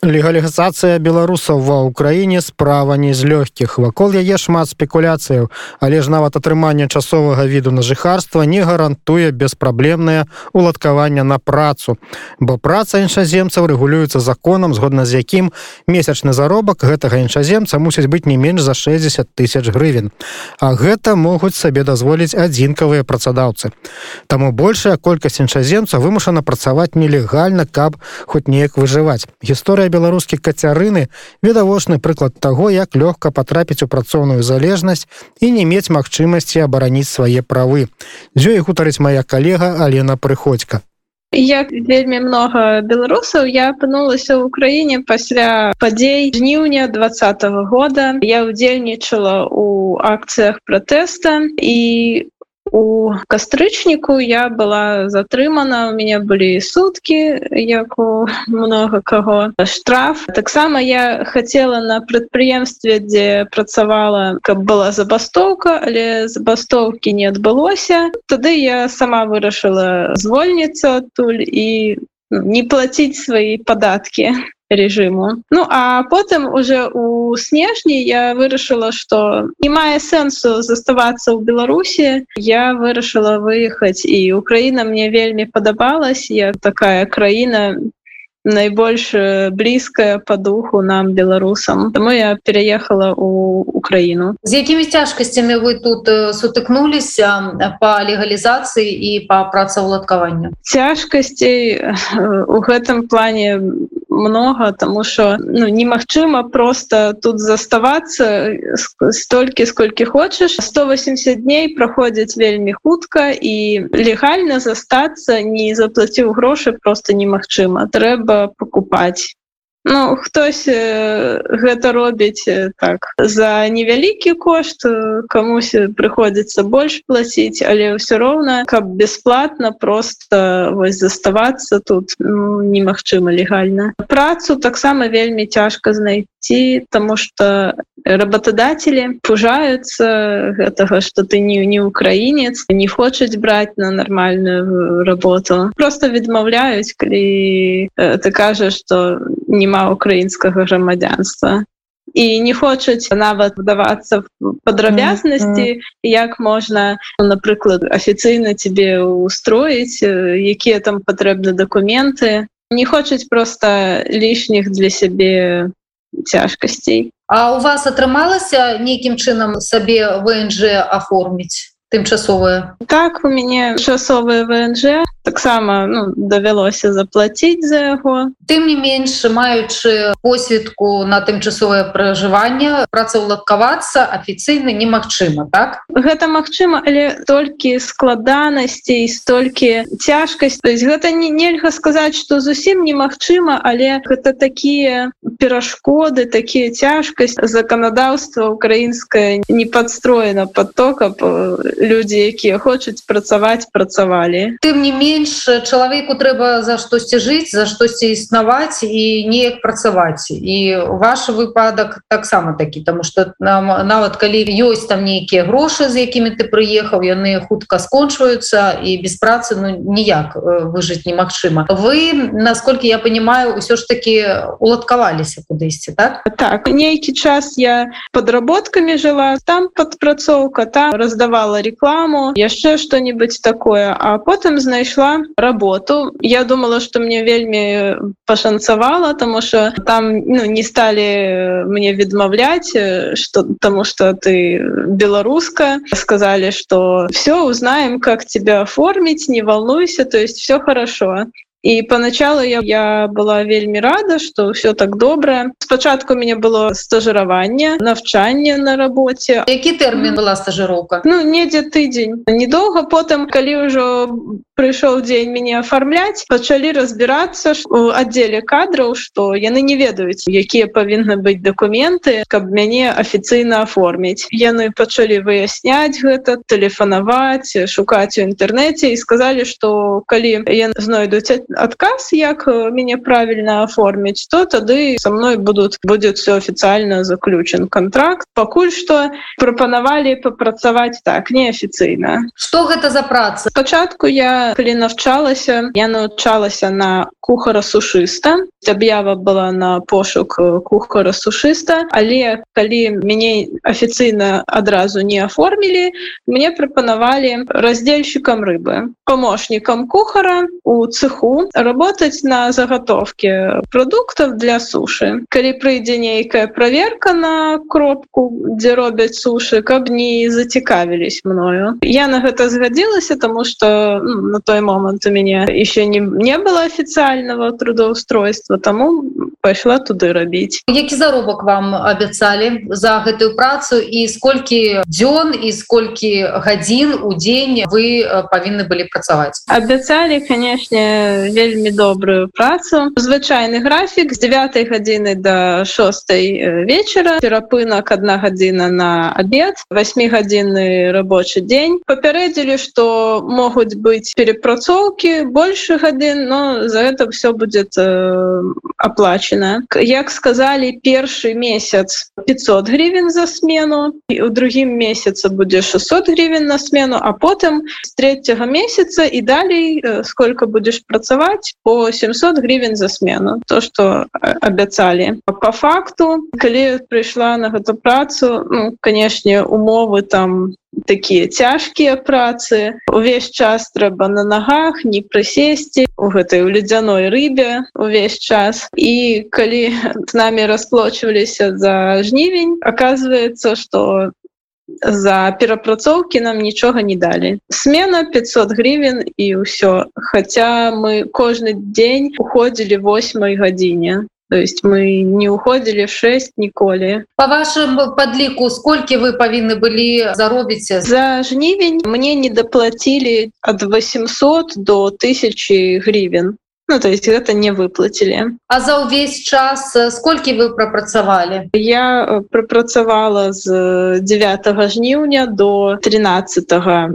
легалізацыя беларусаў ва ўкраіне справа не з лёгкіх. Вакол яе шмат спекуляцыяў. Але ж нават атрыманне часовага віду на жыхарства не гарантуе беспраблемнае уладкаванне на працу. Бо праца іншаземцаў рэгулюецца законам згодна з якім месячны заробак гэтага іншаземца мусіць быць не менш за 60 тысяч гривен а гэта могуць сабе дазволіць адзінкавыя працадаўцы. Таму большая колькасць іншаземца вымушана працаваць нелегальна каб хоць неяк выжываць. Гісторыя беларускіх кацярыны відавочны прыклад таго як лёгка патрапіць у працоўную залежнасць і не мець магчымасці абараніць свае правы. З ёй гутарыць моя калега алена прыходька як вельмі много беларусаў я апынулася ў украіне пасля падзей жніўня двадцатого года. Я удзельнічала у акцыях пратэста і у кастрычніку я была затрымана у меня былі суткі як у много кого. Штраф. Таксама я хотела на прадпрыемстве дзе працавала каб была забастоўка але забастоўкі не адбылося. Тады я сама вырашыла звольніцца адтуль і не платіць свои падаткі режиму. Ну а потым уже у снежні я вырашыла что не мае сэнсу заставацца ў беларусі. Я вырашыла выехаць і украина мне вельмі падабалась. Я такая краіна найбольш блізкая по духу нам беларусам. Тому я переехала у украіну. З якімі цяжкасцямі вы тут сутыкнуліся по легалізацыі і по працаўладкаванню? Цяжкасцей у гэтым плане много тому что ну, немагчыма просто тут заставаться столькі сколькі хочешь. 180 дней проходзяць вельмі хутка і легальна застаться не заплаціў грошы просто немагчыма трэба покупать Ну хтось гэта робіць так за невялікі кошт камусь прыходзіцца больш плаціць але ўсё роўна каб бясплатна просто вось заставацца тут ну, немагчыма легальна. Працу таксама вельмі цяжка знайти тому что работодатели пужаются гэтага что ты не не украінец не хочуць браць на нормальную работу. Просто відмаўляюць калі ты кажаш что не няма украінскага грамадзянства і не хочуць нават вдавацца падрабязнасці mm -hmm. як можна напрыклад афіцыйна тебе устроіць якія там патрэбны дакументы не хочуць просто лішніх для сябе цяжкасцей А у вас атрымалася нейкім чынам сабе внж аформіць тымчасовая так у мяне часовая внж таксама ну, давялося заплаціць за яго. Тым не менш маючы посведку на тымчасовае пражыванне працаўладкавацца афіцыйна немагчыма так? Гэта магчыма але толькі складанасцей столькі цяжкасць то есть гэта не нельга сказаць что зусім немагчыма але гэта такія перашкоды такія цяжкасць заканадаўства украінскае не подстроена потока людзі якія хочуць працаваць працавалі. Тым не менш менш чалавеку трэба за штосьці жыць за штосьці існаваць і неяк працаваць і ваш выпадак таксама такі тому что нам нават калі ёсць там нейкія грошы з якімі ты прыехаў яны хутка скончваюцца і без працы ну ніяк выжыць немагчыма вы насколькі я понимаю ўсё ж таки уладкаваліся кудысьці так? Так нейкі час я подработками жила там подпрацоўка там раздавала рекламу яшчэ что-нибудь такое а потым знайшла знайшла работу. Я думала что мне вельмі пашанцавала тому что там ну, не стали мне відмаўляць что тому что ты беларуска сказали что все узнаем как тебя оформить не волнуйся то есть все хорошо і поначалу я, я была вельмі рада что все так добра спачатку меня было стажыраванне навчанне на работе. Які тэрмін была стажыроўка ну недзе тыдзень недоўга потым калі ўжо прыйшоў дзень мяне оформляць пачалі разбірацца у аддзеле кадраў што яны не ведаюць якія павінны быць дакументы каб мяне афіцыйна оформіць яны пачалі выясняць гэта тэлефанаваць шукаць у інтэрнэце і сказалі што калі я знойдуць адказ як мяне правільна оформіць то тады со мной будут будет все официально заключен контракт. Пакуль что прапанавалі папрацаваць так неафіцыйна что гэта за праца? Пачатку я калі навчалася я навучалася на кухара сушыста аб'ява была на пошук кухара сушыста але калі мяне афіцыйна адразу не оформілі мне прапанавалі раздзельщикам рыбы помощникам кухара у цеху работать на заготовке продуктов для суши. Калі прыйдзе нейкая проверка на кропку дзе робяць суши каб не зацікавілись мною. Я на гэта згадзілася тому что ну, на той момант у мяне еще не не было официального трудоустройства тому пайшла туды рабіць які заробак вам абяцалі за гэтую працу і сколькі дзён і сколькі гадзін у дзень вы павінны былі працаваць? Абяцалі канешне вельмі добрую працу. Звычайны графік з 9 гадзіны до 6 вечара. Перапынак одна гадзіна на обед 8гадзінны рабочий дзень. Папярэдзілі что могуць быць перепрацоўки больше гадзін но за это все будет э, оплачено. Як сказали першы месяц 500 гривен за смену і у другім месяце будзе 600 гривен на смену а потым с третьего месяца і далей э, сколько будешь працаваць по 700 гривен за смену. То что абяцалі по факту калі прыйшла на гэту працу ну, канешне умовы там такія цяжкія працы. Увесь час трэба на нагах не прысесці у гэтай ледзяной рыбе увесь час. І калі з нами расплочваліся за жнівень оказывается что за перапрацоўкі нам нічога не далі. Смена 500 гривен і ўсё. Хотя мы кожны дзень уходзілі 8 гадзіне То есть мы не уходили в 6 ніколі. По вашему подліку сколькі вы павінны былі заробіце за жнівень мне не доплатили от 800 до 1000 гривен. Ну, то есть гэта не выплацілі А за ўвесь час сколькі вы прапрацавалі я прапрацавала з 9 жніўня до 13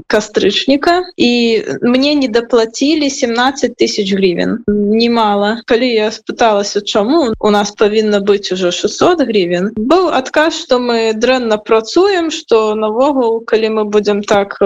кастрычніка і мне не даплацілі 17 тысяч гривен. Немало. Калі я спыталася чаму у нас павінна быць уже 600 гривен. Быў адказ что мы дрэнна працуем что навогул калі мы будем так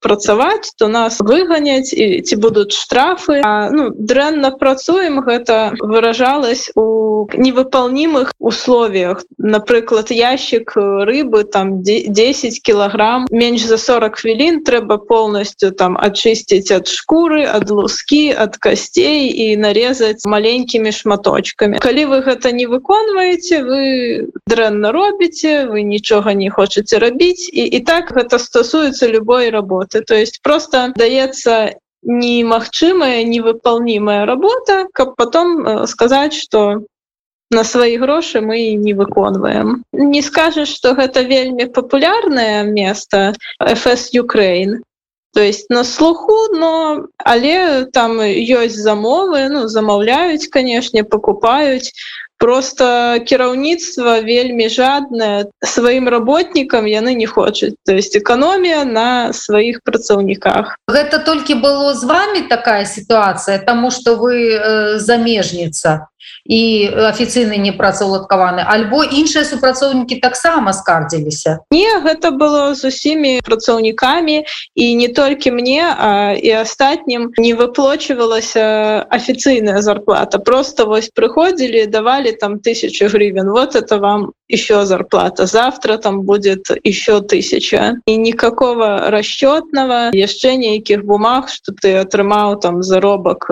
працаваць то нас выганяць і ці будуць штрафы. А, ну дрэнна дрэнна працуем гэта выражалось у невыполнимых условиях. Напрыклад ящик рыбы там 10 килограмм менш за 40 хвілін трэба полностью там очистить от шкуры от луски от костей и нарезать маленькими шматочками. Калі вы гэта не выконваете вы дрэнна робіце вы нічога не хочаце рабіць і і так гэта стасуецца любой работы. То есть просто даецца немагчымая невыполнимая работа каб потом э, сказать что на свои грошы мы не выконваем. Не скажешь что гэта вельмі популярное место fs украин то есть на слуху но але там ёсць замовы ну замаўляюць канешне покупаюць просто кіраўніцтва вельмі жадная сваім работнікам яны не хочуць. То есть эканомія на сваіх працаўніках. Гэта толькі было з вами такая сітуацыя тому что вы э, замежніца і афіцыйны не працаўладкаваны альбо іншыя супрацоўнікі таксама скардзіліся. Не гэта было з усімі працаўнікамі і не толькі мне а і астатнім не выплочвалася афіцыйная зарплата. Просто вось прыходзілі давалі там тысячу гривен вот это вам еще зарплата завтра там будет еще тысяча. И никакого расчетного яшчэ нейкіх бумаг что ты атрымаў там заробак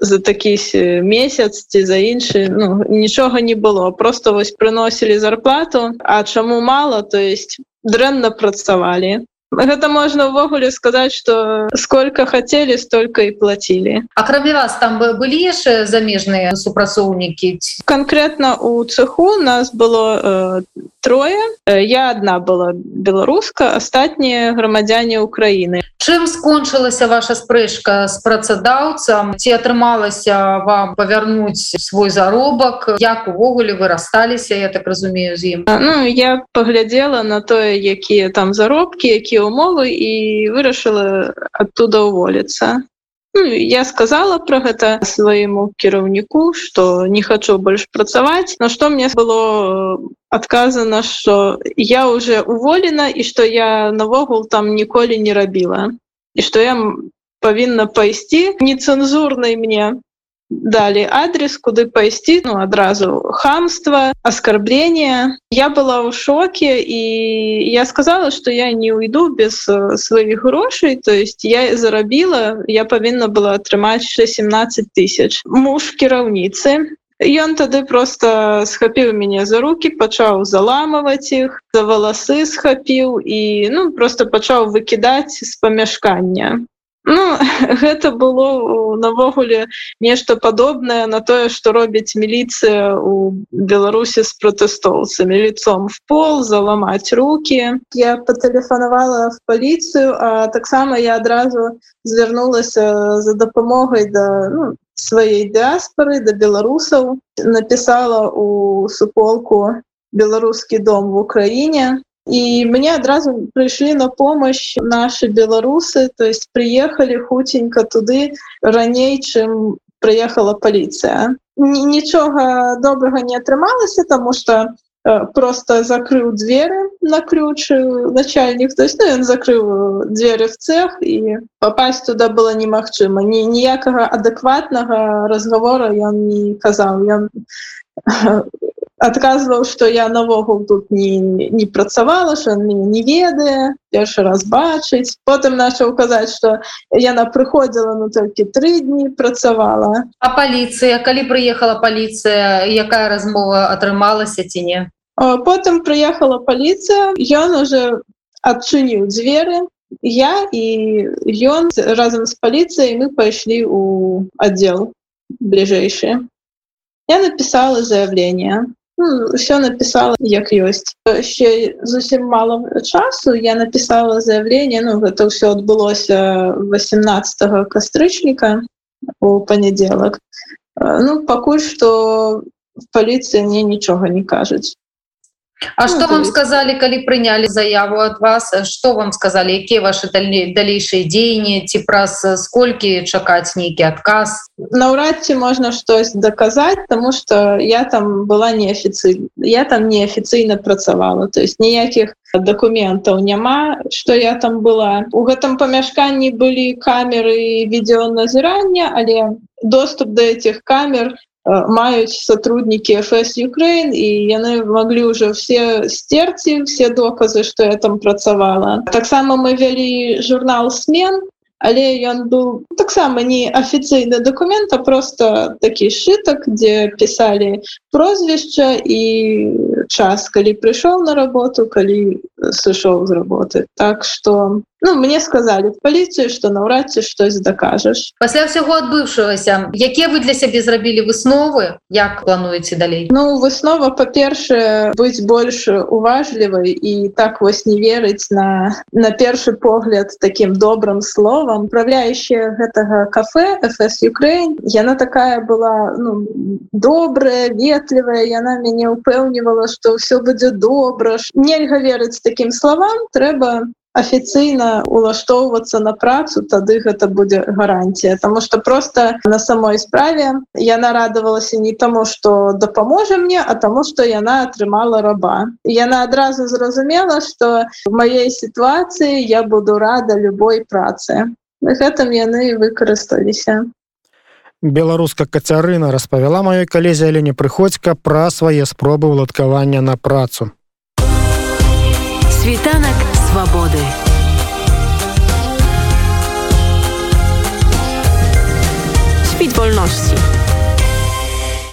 за такі месяц ці за іншы ну, нічога не было просто вось прыносілі зарплату а чаму мало то есть дрэнна працавалі гэта можна ўвогуле сказаць что сколько хотели столько і платили. Акрамя вас там былі яшчэ замежныя супрацоўнікі конкретно у цеху нас было э, трое. Я одна была беларуска астатнія грамадзяне Украіны чым скончылася ваша спрэчка з працадаўцам ці атрымалася вам павярнуць свой заробак як увогуле вырасталіся я так разумею з ім Ну я паглядзела на тое якія там заробкі якія умовы і вырашыла оттуда уволіцца Ну, я сказала про гэта свайму кіраўніку что не хочу больш працаваць на что мне было адказана что я уже уволена і что я навогул там ніколі не рабіла і что я павінна пайсці нецэнзурнай мне далі адрес куды пайсці ну адразу хамства оскорбление. Я была ў шоке і я сказала что я не уйду без сваіх грошай то есть я зарабіла я павінна была атрымаць 17 тысяч. Муж кіраўніцы Ён тады просто схапіў мяне за руки пачаў заламываць іх за валасы схапіў і ну просто пачаў выкідаць з памяшкання Ну, гэта было навогуле нешта падобнае на тое, што робіць міліцыя у Беларусі з пратэстоўцамі лицом в пол заламаць руки. Я патэлефанавала в паліцыю, а таксама я адразу звярнулася за дапамогай да ну, сваёй дыаспоры да беларусаў, напісала у суполку беларускі дом в Украіне, і мне адразу прыйшлі на помощь наши беларусы то есть приехали хутенько туды раней чым прыехала поліцыя нічога добрага не атрымалася тому что просто закрыў дзверы на ключ начальнік то есть ну, ён закрыў дзверы в цех і попасть туда было немагчыма ні ніякага адэкватнага разговора ён не казаў ён адказваў что я навогул тут не, не працавала что мяне не ведае першы раз бачыць потым начал казаць что яна прыходзіла ну толькі тры дні працавала. А паліцыя калі прыехала паліцыя якая размова атрымалася ці не потым прыехала паліцыя ён уже адчыніў дзверы я і ён разам з паліцыяй мы пайшлі у аддзел бліжэйшие я написала заявление ну, написала як ёсць еще зусім мало часу я написала заявление ну гэта все адбылося 18 кастрычніка у панядзелак ну пакуль что в паліцыі мне нічога не кажуць А ну, что вам сказали калі прыняли заяву от вас? Что вам сказали? Якія ваши далейшие дзеянні ці праз сколькі чакаць нейкі адказ наўрад ці можна штось доказать тому что я там была неофіцыйна я там неофіцыйна працавала то есть ніякіх документаў няма что я там была. У гэтым памяшканні былі камеры відеоназірання але доступ до этих камер маюць сотрудники фс Украин і яны могли уже все стерці все доказы что я там працавала таксама мы вялі журнал смен але ён был таксама не афіцыйны документ а просто такі шытак дзе писали прозвішча і час калі прыйшоў на работу калі сышоў з работы так что ну мне сказали в паліцыі что наўрад ці штось дакажаш пасля ўсяго адбыўшагося якія вы для сябе зрабілі высновы як плануеце далей ну выснова па-першае быць больш уважлівай і так вось не верыць на на першы погляд таким добрым словам управляющая гэтага кафе фс Украин яна такая была ну, добрая ветлівая яна мяне упэўнівала что все будзе добра нельга верыць таким словам трэба афіцыйна улаштоўвацца на працу тады гэта будзе гарантія тому что просто на самой справе яна радавалася не таму что дапаможа мне а таму что яна атрымала раба. Яна адразу зразумела что в маей сітуацыі я буду рада любой працы гэтым яны выкарысталіся беларуска кацярына распавяла маёй калезе але не прыходзька пра свае спробы ўладкавання на працу світанак свабоды Świt wolności.